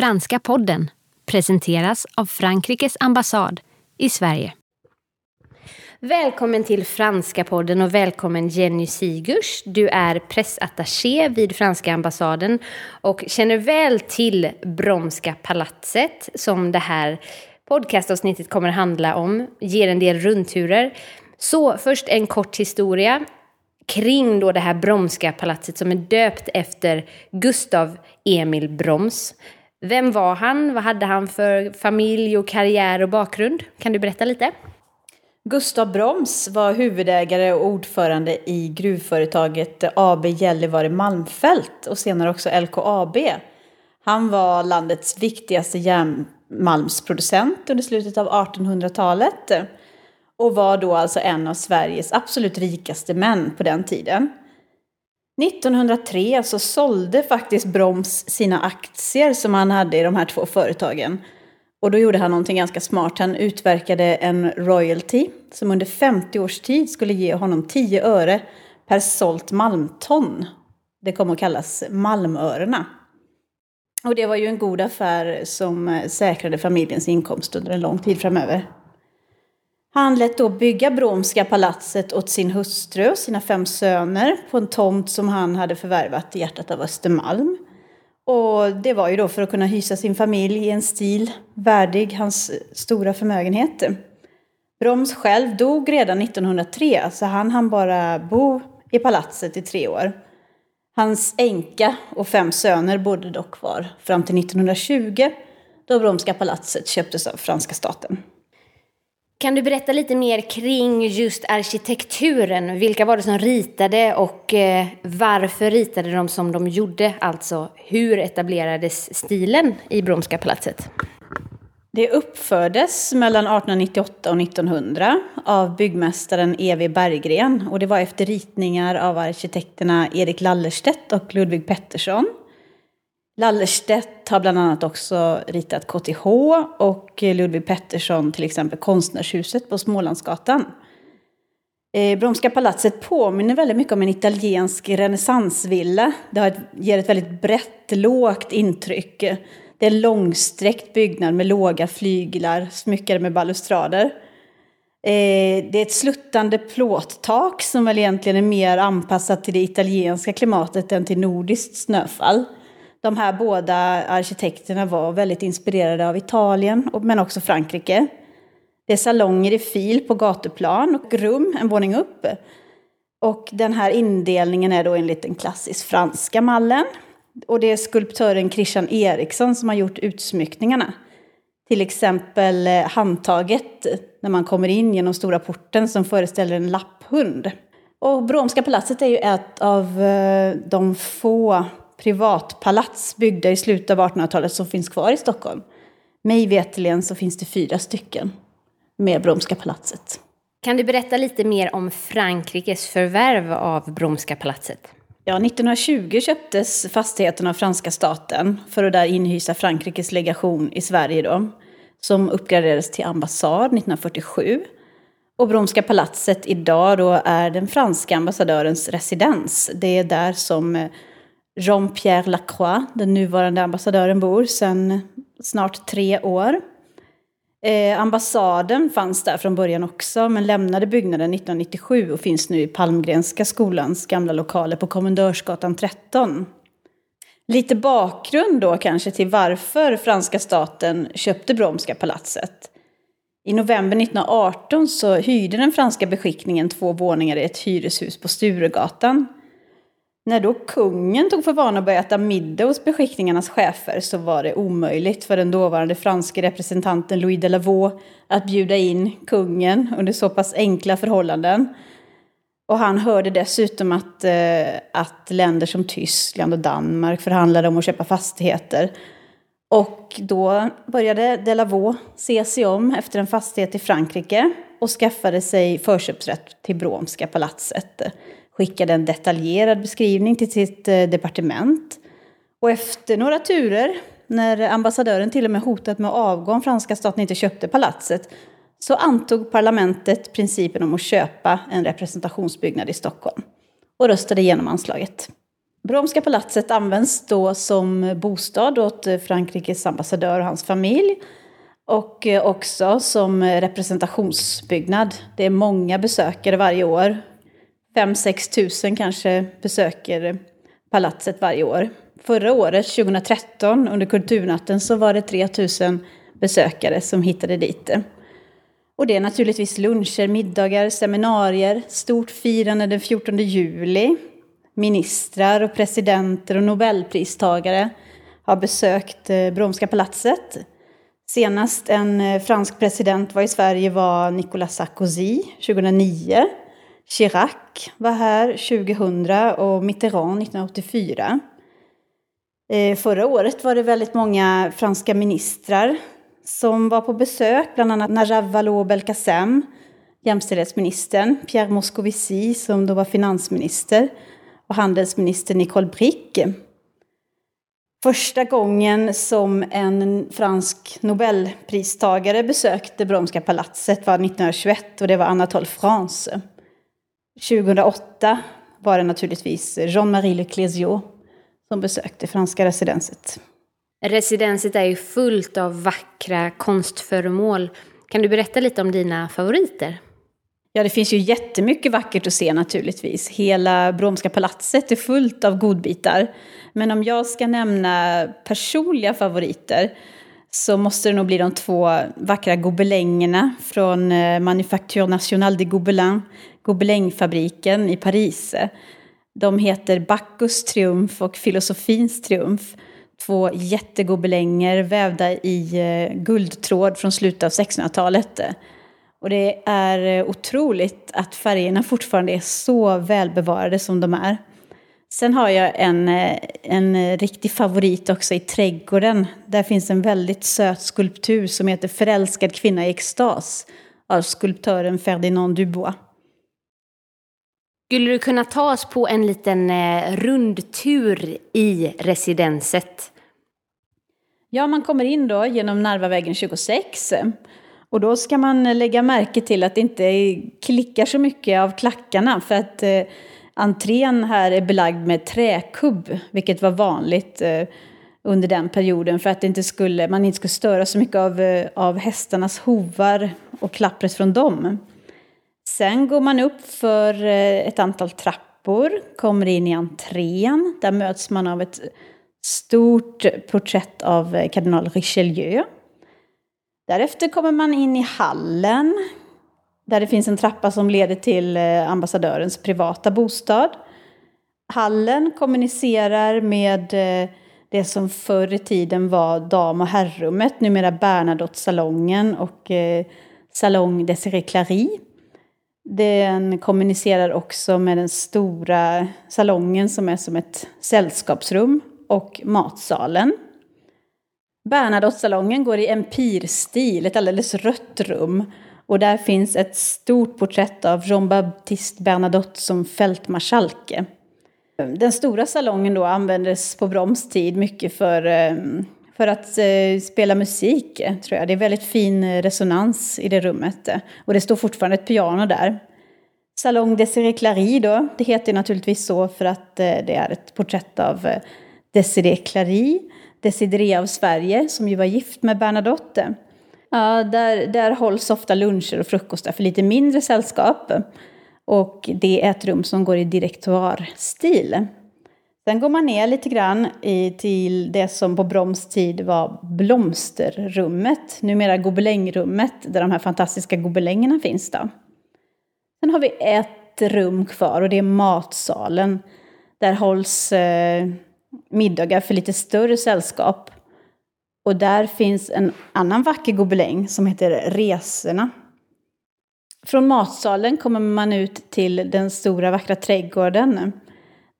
Franska podden presenteras av Frankrikes ambassad i Sverige. Välkommen till Franska podden och välkommen Jenny Sigurs. Du är pressattaché vid franska ambassaden och känner väl till Bromska palatset som det här podcastavsnittet kommer att handla om. Ger en del rundturer. Så först en kort historia kring då det här Bromska palatset som är döpt efter Gustav Emil Broms. Vem var han? Vad hade han för familj och karriär och bakgrund? Kan du berätta lite? Gustav Broms var huvudägare och ordförande i gruvföretaget AB Gällivare Malmfält och senare också LKAB. Han var landets viktigaste järnmalmsproducent under slutet av 1800-talet och var då alltså en av Sveriges absolut rikaste män på den tiden. 1903 så sålde faktiskt Broms sina aktier som han hade i de här två företagen. Och då gjorde han någonting ganska smart. Han utverkade en royalty som under 50 års tid skulle ge honom 10 öre per sålt malmton. Det kom att kallas malmörena. Och det var ju en god affär som eh, säkrade familjens inkomst under en lång tid framöver. Han lät då bygga Bromska palatset åt sin hustru och sina fem söner på en tomt som han hade förvärvat i hjärtat av Östermalm. Och det var ju då för att kunna hysa sin familj i en stil värdig hans stora förmögenhet. Broms själv dog redan 1903, så han hann bara bo i palatset i tre år. Hans änka och fem söner bodde dock kvar fram till 1920 då Bromska palatset köptes av franska staten. Kan du berätta lite mer kring just arkitekturen? Vilka var det som ritade och eh, varför ritade de som de gjorde? Alltså, hur etablerades stilen i Bromska palatset? Det uppfördes mellan 1898 och 1900 av byggmästaren E.V. Berggren och det var efter ritningar av arkitekterna Erik Lallerstedt och Ludvig Pettersson. Lallerstedt har bland annat också ritat KTH och Ludvig Pettersson till exempel Konstnärshuset på Smålandsgatan. Eh, Bromska palatset påminner väldigt mycket om en italiensk renässansvilla. Det ger ett väldigt brett, lågt intryck. Det är en långsträckt byggnad med låga flyglar smyckade med balustrader. Eh, det är ett sluttande plåttak som väl egentligen är mer anpassat till det italienska klimatet än till nordiskt snöfall de här båda arkitekterna var väldigt inspirerade av Italien, men också Frankrike. Det är salonger i fil på gatuplan och rum en våning upp. Och den här indelningen är då enligt den klassiskt franska mallen. Och det är skulptören Christian Eriksson som har gjort utsmyckningarna. Till exempel eh, handtaget när man kommer in genom stora porten som föreställer en lapphund. Och Bromska palatset är ju ett av eh, de få privatpalats byggda i slutet av 1800-talet som finns kvar i Stockholm. Mig veteligen så finns det fyra stycken med Bromska palatset. Kan du berätta lite mer om Frankrikes förvärv av Bromska palatset? Ja, 1920 köptes fastigheten av franska staten för att där inhysa Frankrikes legation i Sverige då, som uppgraderades till ambassad 1947. Och Bromska palatset idag då är den franska ambassadörens residens. Det är där som Jean-Pierre Lacroix, den nuvarande ambassadören, bor sedan snart tre år. Eh, ambassaden fanns där från början också, men lämnade byggnaden 1997 och finns nu i Palmgrenska skolans gamla lokaler på Kommendörsgatan 13. Lite bakgrund då kanske till varför franska staten köpte Bromska palatset. I november 1918 så hyrde den franska beskickningen två våningar i ett hyreshus på Sturegatan när då kungen tog för vana att börja äta middag hos beskickningarnas chefer så var det omöjligt för den dåvarande franske representanten Louis de Lavaux att bjuda in kungen under så pass enkla förhållanden. Och han hörde dessutom att, eh, att länder som Tyskland och Danmark förhandlade om att köpa fastigheter. Och då började de Lavaux se sig om efter en fastighet i Frankrike och skaffade sig förköpsrätt till Bromska palatset skickade en detaljerad beskrivning till sitt eh, departement. Och efter några turer, när ambassadören till och med hotat med att avgå om franska staten inte köpte palatset, så antog parlamentet principen om att köpa en representationsbyggnad i Stockholm och röstade igenom anslaget. Bromska palatset används då som bostad åt eh, Frankrikes ambassadör och hans familj. Och eh, också som representationsbyggnad. Det är många besökare varje år. 5-6 tusen kanske besöker palatset varje år. Förra året, 2013, under Kulturnatten så var det 3 000 besökare som hittade dit. Och det är naturligtvis luncher, middagar, seminarier, stort firande den 14 juli. Ministrar och presidenter och nobelpristagare har besökt eh, Bromska palatset. Senast en eh, fransk president var i Sverige var Nicolas Sarkozy 2009. Chirac var här 2000 och Mitterrand 1984. Eh, förra året var det väldigt många franska ministrar som var på besök, bland annat Najab Vallaud-Belkacem, jämställdhetsministern, Pierre Moscovici som då var finansminister och handelsminister Nicole Brick. Första gången som en fransk nobelpristagare besökte Bromska palatset var 1921 och det var Anatole France. 2008 var det naturligtvis Jean-Marie Le Clésio som besökte franska residenset. Residenset är ju fullt av vackra konstföremål. Kan du berätta lite om dina favoriter? Ja, det finns ju jättemycket vackert att se naturligtvis. Hela Bromska palatset är fullt av godbitar. Men om jag ska nämna personliga favoriter så måste det nog bli de två vackra gobelängerna från eh, Manufacture Nationale de Gobelins, gobelängfabriken i Paris. De heter Bacchus triumf och Filosofins triumf. Två jättegobelänger vävda i eh, guldtråd från slutet av 1600-talet. Och det är eh, otroligt att färgerna fortfarande är så välbevarade som de är. Sen har jag en, eh, en riktig favorit också i trädgården. Där finns en väldigt söt skulptur som heter Förälskad kvinna i extas av skulptören Ferdinand Dubois. Skulle du kunna ta oss på en liten eh, rundtur i residenset? Ja, man kommer in då genom Narvavägen 26. Och då ska man eh, lägga märke till att det inte klickar så mycket av klackarna för att eh, entrén här är belagd med träkubb, vilket var vanligt eh, under den perioden för att inte skulle, man inte skulle störa så mycket av, eh, av hästarnas hovar och klappret från dem. Sen går man upp för eh, ett antal trappor, kommer in i entrén. Där möts man av ett stort porträtt av eh, kardinal Richelieu. Därefter kommer man in i hallen, där det finns en trappa som leder till eh, ambassadörens privata bostad. Hallen kommunicerar med det som förr i tiden var dam och herrummet, numera Bernadotte-salongen och Salong Desirée Clary. Den kommunicerar också med den stora salongen som är som ett sällskapsrum och matsalen. Bernadotte-salongen går i empirstil, ett alldeles rött rum. Och där finns ett stort porträtt av Jean-Baptiste Bernadotte som fältmarskalke. Den stora salongen då användes på Broms tid mycket för, eh, för att eh, spela musik, eh, tror jag. Det är väldigt fin eh, resonans i det rummet. Eh, och det står fortfarande ett piano där. Salong Desirée Clary då, det heter naturligtvis så för att eh, det är ett porträtt av eh, Desirée Clary, Desirée av Sverige, som ju var gift med Bernadotte. Ja, där, där hålls ofta luncher och frukostar för lite mindre sällskap. Och det är ett rum som går i direktoarstil. Sen går man ner lite grann i, till det som på Broms tid var blomsterrummet, numera gobelängrummet, där de här fantastiska gobelängerna finns. Då. Sen har vi ett rum kvar och det är matsalen. Där hålls eh, middagar för lite större sällskap. Och där finns en annan vacker gobeläng som heter Resorna. Från matsalen kommer man ut till den stora vackra trädgården.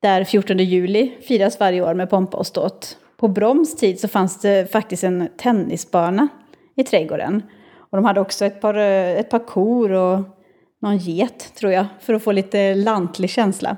Där 14 juli firas varje år med pompa och ståt. På Broms tid så fanns det faktiskt en tennisbana i trädgården. Och de hade också ett par, eh, ett par kor och någon get, tror jag, för att få lite lantlig känsla.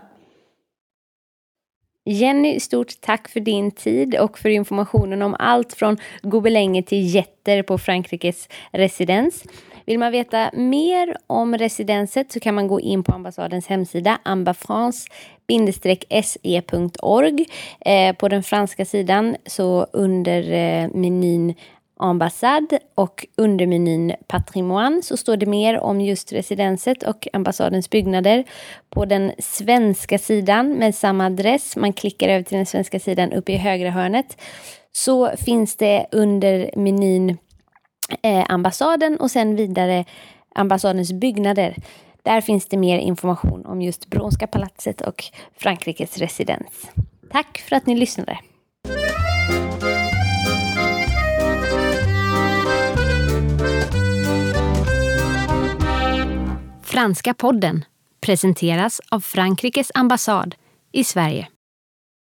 Jenny, stort tack för din tid och för informationen om allt från gobelänger till jätter på Frankrikes residens. Vill man veta mer om residenset så kan man gå in på ambassadens hemsida ambafrance-se.org. Eh, på den franska sidan så under eh, menyn ambassad och under menyn patrimoine så står det mer om just residenset och ambassadens byggnader. På den svenska sidan med samma adress, man klickar över till den svenska sidan uppe i högra hörnet, så finns det under menyn eh, ambassaden och sen vidare ambassadens byggnader. Där finns det mer information om just Bronska palatset och Frankrikes residens. Tack för att ni lyssnade. Franska podden presenteras av Frankrikes ambassad i Sverige.